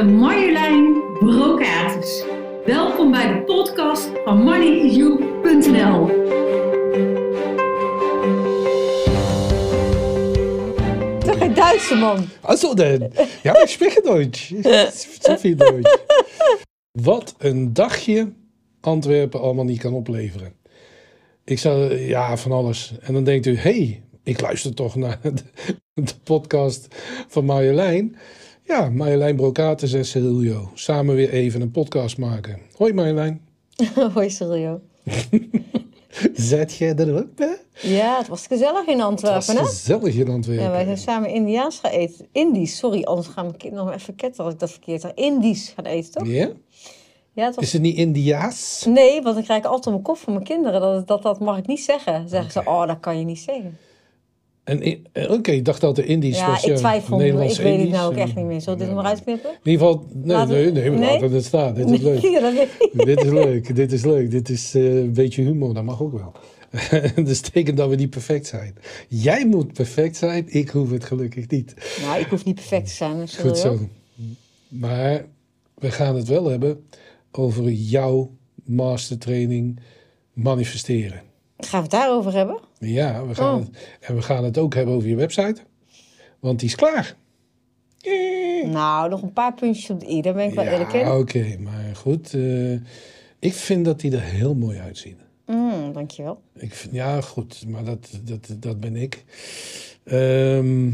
ben Marjolein Brokatus. Welkom bij de podcast van moneyu.nl. Toch een Duitse man. Also denn. Ja, ich spreche Deutsch. Zu viel Deutsch. Wat een dagje Antwerpen allemaal niet kan opleveren. Ik zou, ja, van alles. En dan denkt u, hé, hey, ik luister toch naar de, de podcast van Marjolein. Ja, Marjolein Brokates en Cerilio. Samen weer even een podcast maken. Hoi Marjolein. Hoi Silvio. Zet jij er ook bij? Ja, het was gezellig in Het Antwerpen, was hè? gezellig in Antwerpen. Ja, wij zijn samen Indiaans gaan eten. Indisch, sorry, anders gaan mijn kinderen nog even ketten als ik dat verkeerd heb. Indisch gaan eten, toch? Ja? Ja, het was... Is het niet Indiaas? Nee, want dan krijg ik altijd op mijn kop van mijn kinderen. Dat, dat, dat mag ik niet zeggen. Zeggen ze, oh, dat kan je niet zeggen. En eh, Oké, ik dacht dat de Indisch Ja, was. ik twijfel. Ik weet het nou ook echt niet meer. Zullen we dit Ja. maar uitknippen? In ieder geval, nee, Laten nee, nee, we Nee? laten het staan. Dit is leuk. Ja, dit is leuk, dit is leuk. Dit is eh, een beetje humor, dat mag ook wel. dat betekent dat we niet perfect zijn. Jij moet perfect zijn, ik hoef het gelukkig niet. Nou, ik hoef niet perfect te zijn. Goed zo. Maar we gaan het wel hebben over jouw mastertraining manifesteren. Gaan we het daarover hebben? Ja, we gaan Oh. het, en we gaan het ook hebben over je website. Want die is klaar. Yay. Nou, nog een paar puntjes op de i. Daar ben ik wel eerlijk in. Oké, maar goed. eh, ik vind dat die er heel mooi uitzien. Mm, dankjewel. Ik vind, ja, goed, maar dat, dat, dat ben ik. Ehm,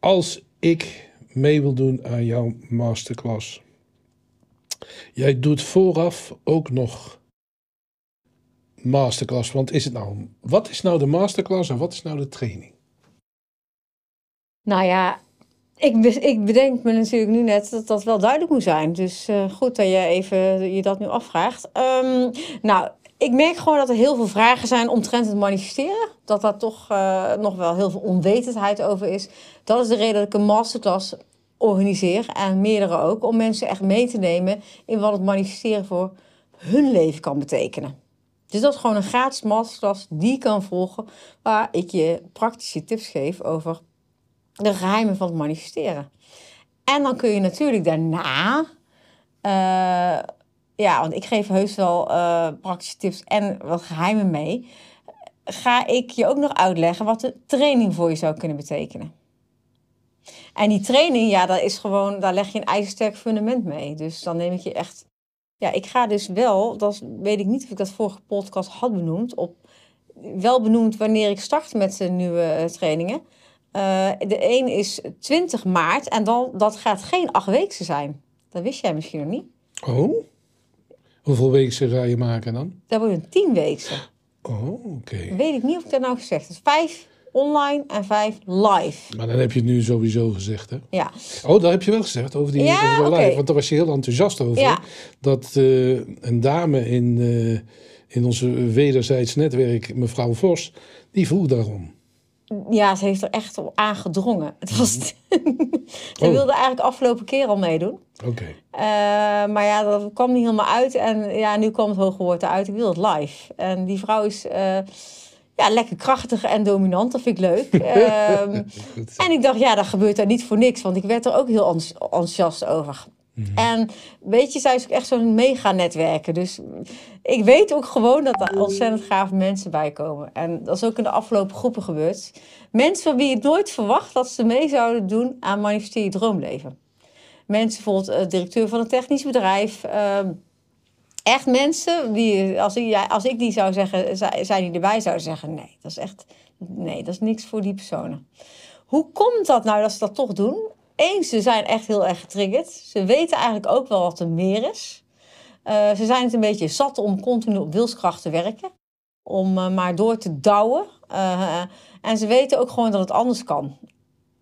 als ik mee wil doen aan jouw masterclass. Jij doet vooraf ook nog masterclass. Want is het nou, wat is nou de masterclass en wat is nou de training? Nou ja, ik, ik bedenk me natuurlijk nu net dat dat wel duidelijk moet zijn. Dus eh, goed dat je even je dat nu afvraagt. Ehm, nou, ik merk gewoon dat er heel veel vragen zijn omtrent het manifesteren. Dat daar toch eh, nog wel heel veel onwetendheid over is. Dat is de reden dat ik een masterclass organiseer. En meerdere ook. Om mensen echt mee te nemen in wat het manifesteren voor hun leven kan betekenen. Dus dat is gewoon een gratis masterclass die kan volgen. Waar ik je praktische tips geef over de geheimen van het manifesteren. En dan kun je natuurlijk daarna, eh, ja, want ik geef heus wel eh, praktische tips en wat geheimen mee. Ga ik je ook nog uitleggen wat de training voor je zou kunnen betekenen. En die training, ja, dat is gewoon, daar leg je een ijzersterk fundament mee. Dus dan neem ik je echt. Ja, ik ga dus wel, dat weet ik niet of ik dat vorige podcast had benoemd, op, wel benoemd wanneer ik start met de nieuwe eh, trainingen. Eh, de een is 20 maart en dan, dat gaat geen acht weken zijn. Dat wist jij misschien nog niet. Oh? Hoeveel weken ga je maken dan? Dat wordt een 10 weken. Oh, oké. Weet ik niet of ik dat nou gezegd heb. Vijf online en vijf live. Maar dan heb je het nu sowieso gezegd, hè? Ja, Oh, dat heb je wel gezegd over die, Ja, over live. Want daar was je heel enthousiast over. Ja. Dat eh, een dame in, eh, in onze wederzijds netwerk, mevrouw Vos, die vroeg daarom. ja, ze heeft er echt op aangedrongen. Het was ze Oh. wilde eigenlijk afgelopen keer al meedoen. Oké. Eh, maar ja, dat kwam niet helemaal uit. En ja, nu kwam het hoge woord eruit. Ik wil het live. En die vrouw is ja, lekker krachtig en dominant. Dat vind ik leuk. Ehm. En ik dacht, ja, dat gebeurt daar niet voor niks, want ik werd er ook heel enthousi- enthousiast over. En weet je, zij is ook echt zo'n mega-netwerken. Dus ik weet ook gewoon dat er ontzettend gave mensen bij komen. En dat is ook in de afgelopen groepen gebeurd. Mensen van wie je nooit verwacht dat ze mee zouden doen aan Manifesteer je Droomleven. Mensen, bijvoorbeeld uh, directeur van een technisch bedrijf. Uh, echt mensen, die, als, ik, als ik die zou zeggen, zij, die erbij zouden zeggen, nee, dat is echt, nee, dat is niks voor die personen. Hoe komt dat nou dat ze dat toch doen? Eén, ze zijn echt heel erg getriggerd. Ze weten eigenlijk ook wel wat er meer is. Uh, ze zijn het een beetje zat om continu op wilskracht te werken. Om uh, maar door te douwen. Uh, en ze weten ook gewoon dat het anders kan.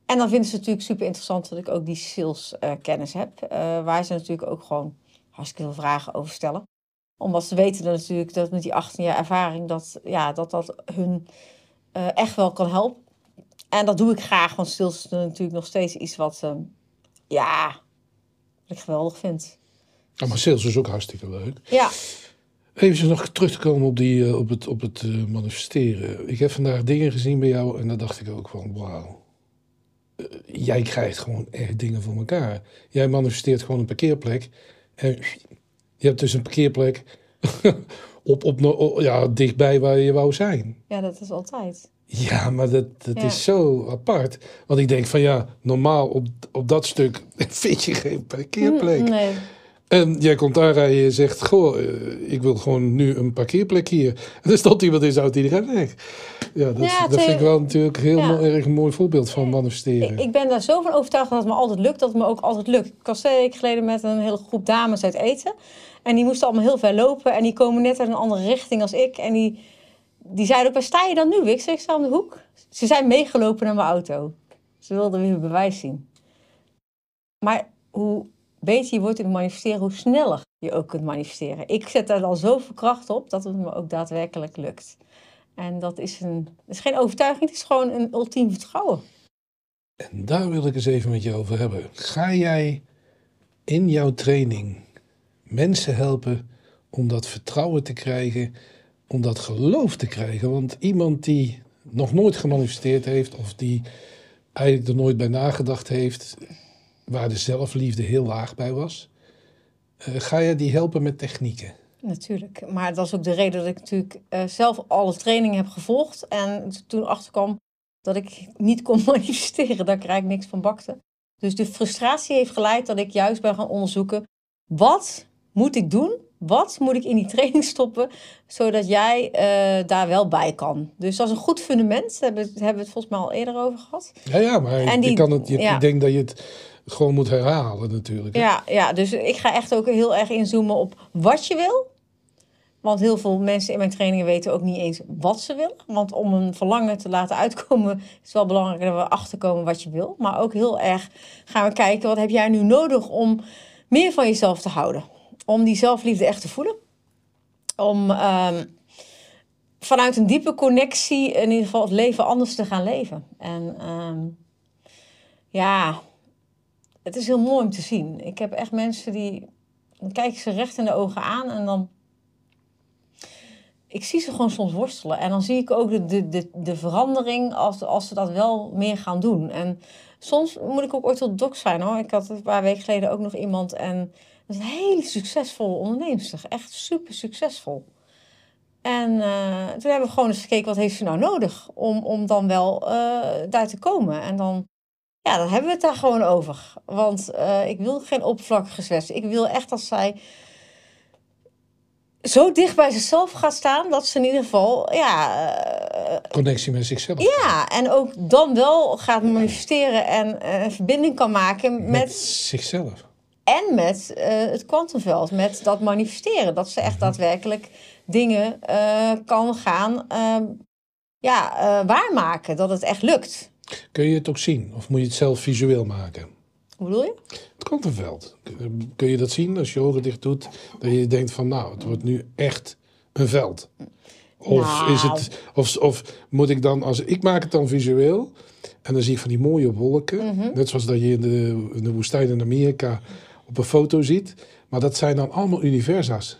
En dan vinden ze het natuurlijk super interessant dat ik ook die sales kennis heb. eh, waar ze natuurlijk ook gewoon hartstikke veel vragen over stellen. Omdat ze weten dat natuurlijk dat met die 18 jaar ervaring dat ja, dat, dat hun uh, echt wel kan helpen. En dat doe ik graag, want sales is natuurlijk nog steeds iets wat, uh, ja, wat ik geweldig vind. Ja, maar sales is ook hartstikke leuk. Ja. Even nog terug te komen op, die, uh, op het, op het uh, manifesteren. Ik heb vandaag dingen gezien bij jou en daar dacht ik ook van, wauw. eh, jij krijgt gewoon echt dingen voor elkaar. Jij manifesteert gewoon een parkeerplek. En je hebt dus een parkeerplek op, op, ja, dichtbij waar je wou zijn. Ja, dat is altijd. Ja, maar dat, dat Ja. is zo apart. Want ik denk van ja, normaal op, op dat stuk vind je geen parkeerplek. Nee. En jij komt aanrijden en je zegt, goh, eh, ik wil gewoon nu een parkeerplek hier. En er stond iemand in, zou iedereen weg. Ja, dat, Ja, dat vind ik wel natuurlijk heel Ja. erg een mooi voorbeeld van manifesteren. Ik, ik ben daar zo van overtuigd dat het me altijd lukt, dat het me ook altijd lukt. Ik was twee weken geleden met een hele groep dames uit eten. En die moesten allemaal heel ver lopen. En die komen net uit een andere richting als ik. En die, die zeiden ook, waar sta je dan nu? Ik zeg, sta om de hoek. Ze zijn meegelopen naar mijn auto. Ze wilden weer bewijs zien. Maar hoe beter je wordt in het manifesteren, hoe sneller je ook kunt manifesteren. Ik zet daar dan zoveel kracht op dat het me ook daadwerkelijk lukt. En dat is, een, dat is geen overtuiging, het is gewoon een ultiem vertrouwen. En daar wil ik eens even met je over hebben. Ga jij in jouw training mensen helpen om dat vertrouwen te krijgen, om dat geloof te krijgen? Want iemand die nog nooit gemanifesteerd heeft of die eigenlijk er nooit bij nagedacht heeft, waar de zelfliefde heel laag bij was, eh, ga je die helpen met technieken? Natuurlijk. Maar dat is ook de reden dat ik natuurlijk eh, zelf alle trainingen heb gevolgd. En toen achterkwam dat ik niet kon manifesteren. Daar krijg ik niks van bakte. Dus de frustratie heeft geleid dat ik juist ben gaan onderzoeken. Wat moet ik doen? Wat moet ik in die training stoppen? Zodat jij eh, daar wel bij kan. Dus dat is een goed fundament. Daar hebben, we- hebben we het volgens mij al eerder over gehad. Ja, ja maar En je die- kan het, je, ja. ik denk dat je het gewoon moet herhalen natuurlijk. hè? Ja, ja, dus ik ga echt ook heel erg inzoomen op wat je wil. Want heel veel mensen in mijn trainingen weten ook niet eens wat ze willen. Want om een verlangen te laten uitkomen, is het wel belangrijk dat we achterkomen wat je wil. Maar ook heel erg gaan we kijken, wat heb jij nu nodig om meer van jezelf te houden? Om die zelfliefde echt te voelen. Om ehm, vanuit een diepe connectie in ieder geval het leven anders te gaan leven. En ehm, ja, het is heel mooi om te zien. Ik heb echt mensen die. Dan kijk ik ze recht in de ogen aan en dan. Ik zie ze gewoon soms worstelen. En dan zie ik ook de, de, de, de verandering als, als ze dat wel meer gaan doen. En soms moet ik ook orthodox zijn hoor. Ik had een paar weken geleden ook nog iemand. En dat is een hele succesvolle onderneemster. Echt super succesvol. En eh, toen hebben we gewoon eens gekeken wat heeft ze nou nodig om, om dan wel eh, daar te komen. En dan ja, dan hebben we het daar gewoon over. Want eh, ik wil geen oppervlakkige zwets. Ik wil echt dat zij zo dicht bij zichzelf gaat staan... dat ze in ieder geval, ja, Connectie met zichzelf. ja en ook dan wel gaat manifesteren... en een verbinding kan maken Met, met, zichzelf. En met eh, het kwantumveld. Met dat manifesteren. Dat ze echt daadwerkelijk dingen eh, kan gaan ehm, ja, eh, waarmaken. Dat het echt lukt. Kun je het ook zien? Of moet je het zelf visueel maken? Hoe bedoel je? Het kwantumveld. Kun je dat zien als je ogen dicht doet? Dat je denkt van nou, het wordt nu echt een veld. Of, Nou. is het, of, of moet ik dan, als ik maak het dan visueel en dan zie ik van die mooie wolken, Mhm. net zoals dat je in de, in de woestijn in Amerika op een foto ziet, maar dat zijn dan allemaal universa's.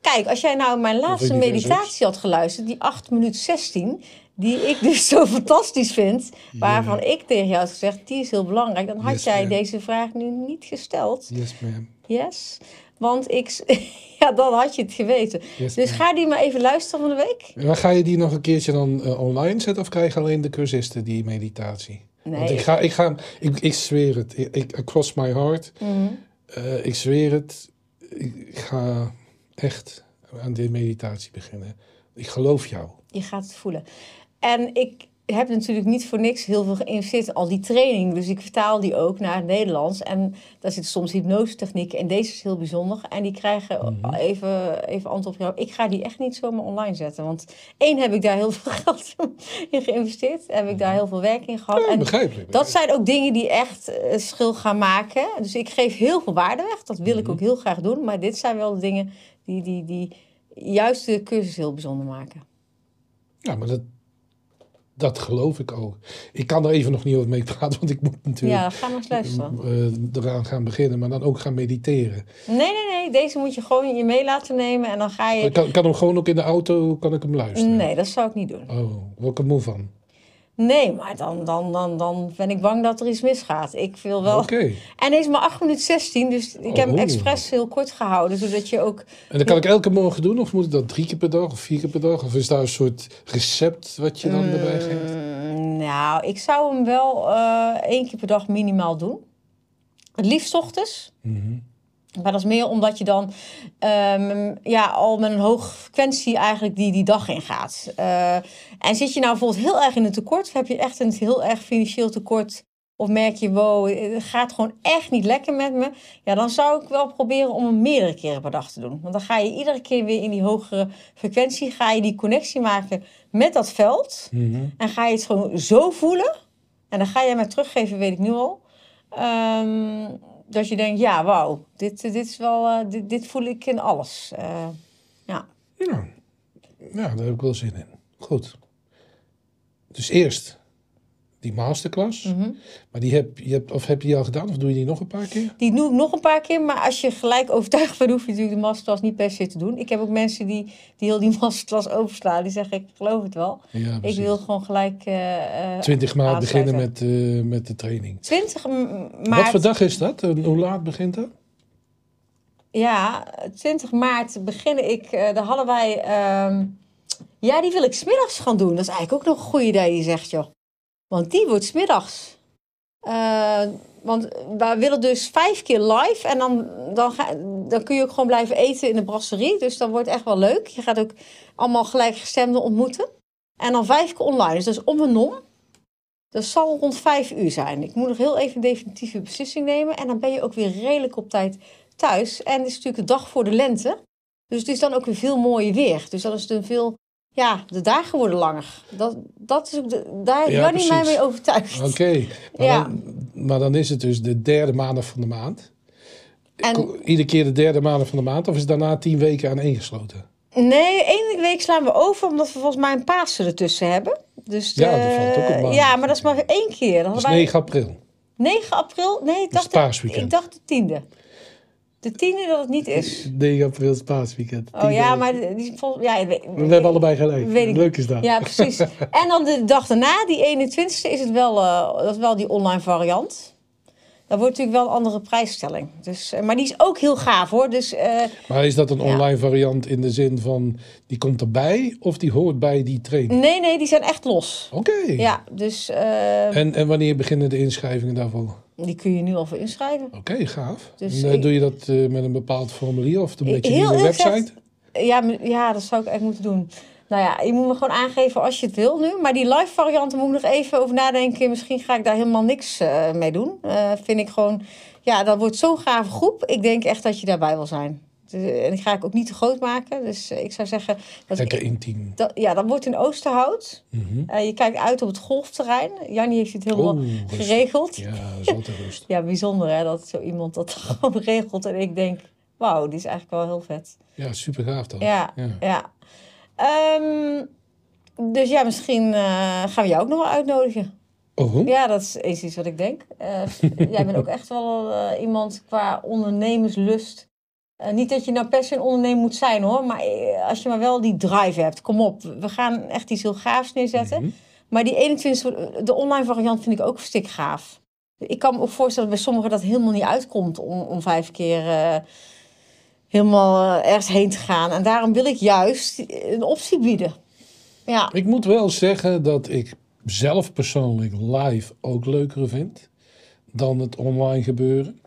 Kijk, als jij nou mijn laatste meditatie had geluisterd, die 8 minuten 16, die ik dus zo fantastisch vind, waarvan ik tegen jou had gezegd, die is heel belangrijk, dan had Yes, jij deze vraag nu niet gesteld. Yes, ma'am. Yes. Want ik, ja, dan had je het geweten. Yes, Dus ga die maar even luisteren van de week. En ga je die nog een keertje dan eh, online zetten of krijg je alleen de cursisten die meditatie? Nee. Want ik ga, ik ga, ik, ik zweer het. Ik, ik across my heart. Mhm. Eh, ik zweer het. Ik ga echt aan die meditatie beginnen. Ik geloof jou. Je gaat het voelen. En ik heb natuurlijk niet voor niks heel veel geïnvesteerd in al die training. Dus ik vertaal die ook naar het Nederlands. En daar zitten soms hypnosetechnieken. En deze is heel bijzonder. En die krijgen even, even antwoord op jou. Ik ga die echt niet zomaar online zetten. Want één, heb ik daar heel veel geld in geïnvesteerd. Heb ik daar heel veel werk in gehad. Ja, en begrijpelijk. dat zijn ook dingen die echt eh, schil gaan maken. Dus ik geef heel veel waarde weg. Dat wil ik ook heel graag doen. Maar dit zijn wel de dingen die, die, die juist de cursus heel bijzonder maken. Ja, maar dat, dat geloof ik ook. Ik kan er even nog niet over mee praten, want ik moet Ja, natuurlijk ga maar eens luisteren. eh, eraan gaan beginnen, maar dan ook gaan mediteren. Nee, nee, nee. Deze moet je gewoon je mee laten nemen en dan ga Ik je... kan, kan hem gewoon ook in de auto, kan ik hem luisteren? Nee, dat zou ik niet doen. Oh, welke move van? Nee, maar dan, dan, dan, dan ben ik bang dat er iets misgaat. Ik wil wel... Oké. En hij is maar 8 minuten 16, dus ik heb hem Oh. expres heel kort gehouden. Zodat je ook... En dat kan ik elke morgen doen? Of moet ik dat drie keer per dag of vier keer per dag? Of is daar een soort recept wat je dan erbij geeft? Mm, nou, ik zou hem wel eh, één keer per dag minimaal doen. Het liefst ochtends. Mhm. Maar dat is meer omdat je dan ehm, ja, al met een hoge frequentie eigenlijk die, die dag ingaat. Eh en zit je nou bijvoorbeeld heel erg in een tekort, heb je echt een heel erg financieel tekort, of merk je, wow, het gaat gewoon echt niet lekker met me, ja, dan zou ik wel proberen om hem meerdere keren per dag te doen. Want dan ga je iedere keer weer in die hogere frequentie, ga je die connectie maken met dat veld. Mhm. En ga je het gewoon zo voelen. En dan ga je mij teruggeven, weet ik nu al. Ehm, dat je denkt, ja, wauw, dit, dit is wel, eh, dit, dit voel ik in alles. Eh. Ja. ja, daar heb ik wel zin in. Goed. Dus eerst die masterclass. Mhm. Maar die heb, je hebt, of heb je die al gedaan? Of doe je die nog een paar keer? Die doe ik nog een paar keer, maar als je gelijk overtuigd bent, hoef je natuurlijk de masterclass niet per se te doen. Ik heb ook mensen die, die heel die masterclass overslaan. Die zeggen, ik geloof het wel. Ja, Ik wil gewoon gelijk... eh, 20 maart beginnen met, eh, met de training. 20 maart. Wat voor dag is dat? En hoe laat begint dat? Ja, 20 maart beginnen ik. eh daar hadden wij. ehm, ja, die wil ik smiddags gaan doen. Dat is eigenlijk ook nog een goede idee, die zegt joh. Want die wordt smiddags. Eh want wij willen dus vijf keer live. En dan, dan, ga, dan kun je ook gewoon blijven eten in de brasserie. Dus dat wordt echt wel leuk. Je gaat ook allemaal gelijkgestemden ontmoeten. En dan vijf keer online. Dus dat is om en om. Dat zal rond vijf uur zijn. Ik moet nog heel even een definitieve beslissing nemen. En dan ben je ook weer redelijk op tijd thuis. En het is natuurlijk de dag voor de lente. Dus het is dan ook weer veel mooier weer. Dus dan is het een veel... Ja, de dagen worden langer. Dat, dat is ook de, daar Ja, Jannie mij mee overtuigd. Oké. Maar, Ja. dan, maar dan is het dus de derde maandag van de maand. En- Iedere keer de derde maandag van de maand? Of is het daarna tien weken aan één gesloten? Nee, één week slaan we over, omdat we volgens mij een Pasen ertussen hebben. Dus Ja, dat valt ook op. Ja, maar dat is maar één keer. Dan Dat is hadden wij 9 april. 9 april? Nee, ik dacht, paasweekend. ik dacht de tiende. De tiende dat het niet is. 9 april is paasweekend. Oh ja, maar die vol- ja, weet- We hebben allebei gelijk. Weet. Leuk is dat. Ja, precies. En dan de dag daarna, die 21ste, is het wel, eh, dat is wel die online variant. Dat wordt natuurlijk wel een andere prijsstelling. Dus, eh, maar die is ook heel gaaf hoor. Dus eh, Maar is dat een Ja. online variant in de zin van die komt erbij of die hoort bij die training? nee, nee, die zijn echt los. Oké. Ja, dus En, en wanneer beginnen de inschrijvingen daarvoor? Die kun je nu al voor inschrijven. Oké, gaaf. Dus en, eh, ik- doe je dat eh, met een bepaald formulier of met je Heel nieuwe website? Ja, ja, dat zou ik echt moeten doen. Nou ja, je moet me gewoon aangeven als je het wil nu. Maar die live varianten moet ik nog even over nadenken. Misschien ga ik daar helemaal niks eh, mee doen. Vind ik gewoon... Ja, dat wordt zo'n gave groep. Ik denk echt dat je daarbij wil zijn. Eh, en die ga ik ook niet te groot maken. Dus eh, ik zou zeggen... Dat, Lekker intiem. dat, ja, dat wordt in Oosterhout. Mhm. Eh, je kijkt uit op het golfterrein. Jannie heeft het helemaal geregeld. Ja, dat is altijd rustig. Ja, bijzonder hè, dat zo iemand dat gewoon regelt. En ik denk, wauw, die is eigenlijk wel heel vet. Ja, super gaaf dan. Ja, Ja. ja. Ehm, dus ja, misschien gaan we jou ook nog wel uitnodigen. Oh, Ja, dat is eens iets wat ik denk. Jij bent ook echt wel iemand qua ondernemerslust. Eh, niet dat je nou per se een ondernemer moet zijn hoor, maar eh, als je maar wel die drive hebt, kom op. We gaan echt iets heel gaafs neerzetten. Mhm. Maar die 21, de online variant vind ik ook stik gaaf. Ik kan me ook voorstellen dat bij sommigen dat helemaal niet uitkomt om, om vijf keer eh, helemaal ergens heen te gaan. En daarom wil ik juist een optie bieden. Ja, Ik moet wel zeggen dat ik zelf persoonlijk live ook leuker vind dan het online gebeuren.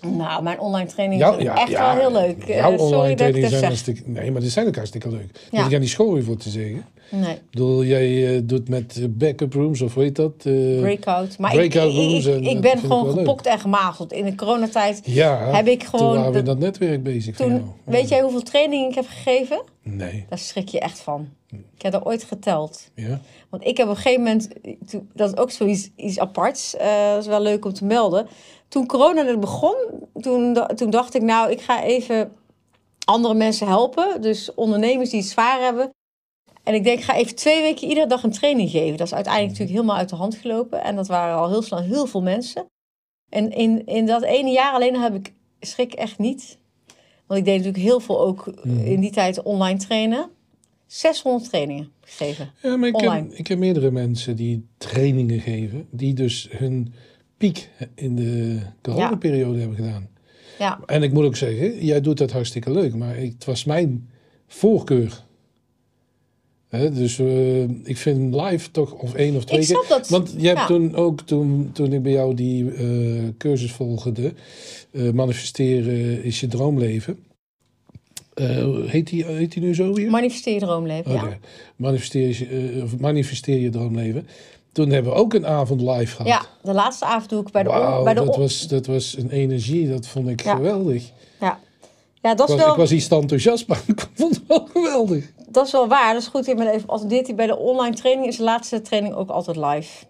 Nou, mijn online training Jouw- is echt wel heel leuk. Eh, Jouw sorry online dat ik trainingen dat zijn hartstikke... Nee, maar die zijn ook hartstikke leuk. Ja. ik aan die school voor te zeggen. Nee, Ik bedoel, jij eh, doet met eh, backup rooms, of hoe heet dat? Breakout. Maar breakout ik, ik, rooms ik, en ik ben gewoon leuk. gepokt en gemazeld. In de coronatijd ja, heb ik toen gewoon... waren we in dat- netwerk bezig toen, weet jij hoeveel trainingen ik heb gegeven? Nee, Daar schrik je echt van. Ik heb er ooit geteld. ja. Want ik heb op een gegeven moment, toen- dat is ook zoiets iets aparts, dat is wel leuk om te melden. Toen corona net begon, toen, toen dacht ik nou, ik ga even andere mensen helpen. Dus ondernemers die het zwaar hebben. En ik denk, ik ga even twee weken iedere dag een training geven. Dat is uiteindelijk natuurlijk helemaal uit de hand gelopen. En dat waren al heel snel heel veel mensen. En in, in dat ene jaar alleen heb ik schrik echt niet. Want ik deed natuurlijk heel veel ook Mhm. in die tijd online trainen. 600 trainingen gegeven. Ja, maar ik ken, Online. ik ken meerdere mensen die trainingen geven, die dus hun piek in de coronaperiode hebben gedaan. Ja, En ik moet ook zeggen, jij doet dat hartstikke leuk, maar het was mijn voorkeur. Dus eh, ik vind live toch of één of twee ik snap keer. dat. Want je hebt Ja. toen ook, toen, toen ik bij jou die eh, cursus volgde, eh, manifesteren is je droomleven. Heet, die, heet die nu zo weer? Manifesteer je droomleven, ja. Manifesteer, je, of manifesteer je droomleven. Toen hebben we ook een avond live gehad. Ja, de laatste avond doe ik bij de... Wauw, bij de dat, was, dat was een energie, dat vond ik Ja. geweldig. ja. ja, dat Ik was, wel... ik was iets enthousiast, maar ik vond het wel geweldig. Dat is wel waar. Dat is goed. Ik ben even attendeert hij bij de online training. Is de laatste training ook altijd live.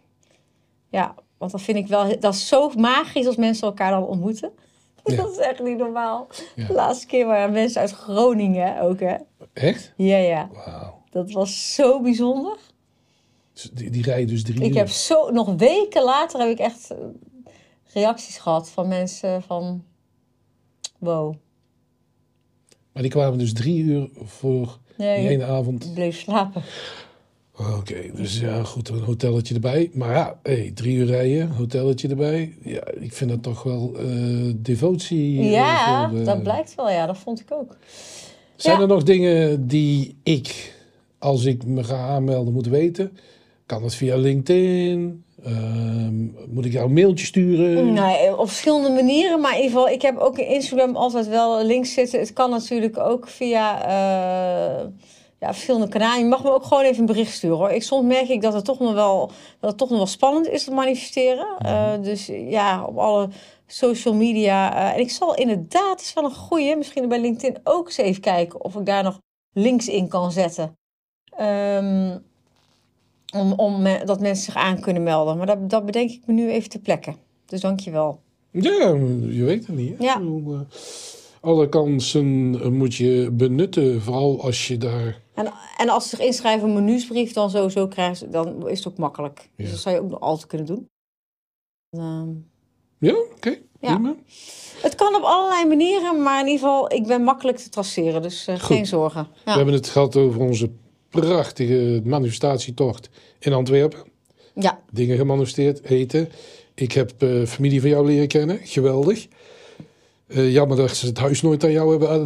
Ja, want dat vind ik wel... Dat is zo magisch als mensen elkaar dan ontmoeten. Ja. Dat is echt niet normaal. Ja. De laatste keer waren mensen uit Groningen ook, hè? Echt? Ja, ja. Wauw. Dat was zo bijzonder. Dus Die, die rijden dus drie Ik uur. heb zo... Nog weken later heb ik echt eh, reacties gehad van mensen van... Wow. Maar die kwamen dus drie uur voor Nee, die ene avond. bleef slapen. Oké, dus ja, goed, een hotelletje erbij. Maar ja, hey, drie uur rijden, hotelletje erbij. Ja, ik vind dat toch wel eh, devotie. eh, Ja, voor, dat blijkt wel. Ja, dat vond ik ook. Zijn Ja. er nog dingen die ik, als ik me ga aanmelden, moet weten? Kan dat via LinkedIn? Ehm, moet ik jou een mailtje sturen? Nee, op verschillende manieren. Maar in ieder geval, ik heb ook in Instagram altijd wel links zitten. Het kan natuurlijk ook via eh, ja, verschillende kanalen. Je mag me ook gewoon even een bericht sturen hoor. Ik, soms merk ik dat het toch nog wel, dat het toch nog wel spannend is te manifesteren. Eh, dus ja, op alle social media. eh, en ik zal inderdaad, het is wel een goeie, misschien bij LinkedIn ook eens even kijken of ik daar nog links in kan zetten. Ehm, om, om dat mensen zich aan kunnen melden. Maar dat, dat bedenk ik me nu even ter plekke. Dus dank je wel. Ja, je weet het niet. hè? Ja. Eh, alle kansen eh, moet je benutten, vooral als je daar... En, en als ze zich inschrijven op mijn nieuwsbrief, dan sowieso krijgen dan is het ook makkelijk. Dus dat zou je ook nog altijd kunnen doen. Ehm, Ja, oké, Ja. het kan op allerlei manieren, maar in ieder geval, ik ben makkelijk te traceren. Dus eh, geen zorgen. We hebben het gehad over onze prachtige manifestatietocht in Antwerpen. ja, Dingen gemanifesteerd, eten. Ik heb eh, familie van jou leren kennen, geweldig. Eh, jammer dat ze het huis nooit aan jou hebben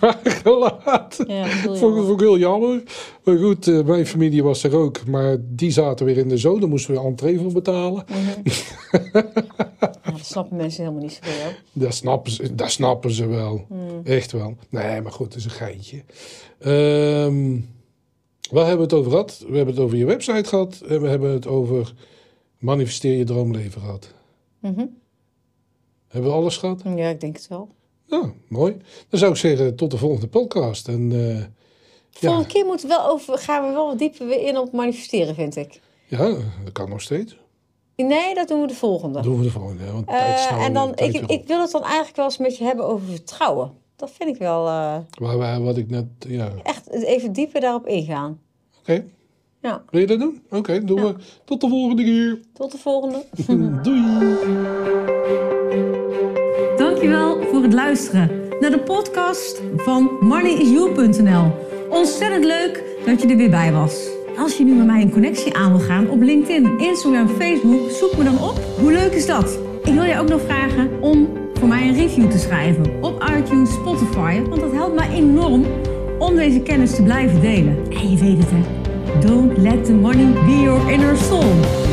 nagelaten. ja, Vond, ik heel jammer. Maar goed, eh, mijn familie was er ook. Maar die zaten weer in de zo. Daar moesten we entree voor betalen. Ja, dat snappen mensen helemaal niet zoveel. Dat snappen ze, dat snappen ze wel. Hmm. Echt wel. Nee, maar goed, het is een geintje. Ehm, waar hebben we het over gehad? We hebben het over je website gehad. En we hebben het over manifesteer je droomleven gehad. Mhm. Hebben we alles gehad? Ja, ik denk het wel. Ja, mooi. Dan zou ik zeggen, tot de volgende podcast. En eh, ja, Volgende keer moeten we wel over, gaan we wel wat dieper weer in op manifesteren, vind ik. ja, dat kan nog steeds. Nee, dat doen we de volgende. Dat doen we de volgende. Want Eh, tijd nou, en dan, ik, ik wil het dan eigenlijk wel eens met je hebben over vertrouwen. Dat vind ik wel eh, Waar, waar, wat ik net, ja. Oké. echt even dieper daarop ingaan. Ja, Wil je dat doen? Oké, doen we. Tot de volgende keer. tot de volgende. Doei. Dankjewel voor het luisteren naar de podcast van moneyisyou.nl. Ontzettend leuk dat je er weer bij was. Als je nu met mij een connectie aan wil gaan op LinkedIn, Instagram, Facebook, zoek me dan op. Hoe leuk is dat? Ik wil je ook nog vragen om voor mij een review te schrijven op iTunes, Spotify, want dat helpt mij enorm om deze kennis te blijven delen. En je weet het hè, don't let the money be your inner soul.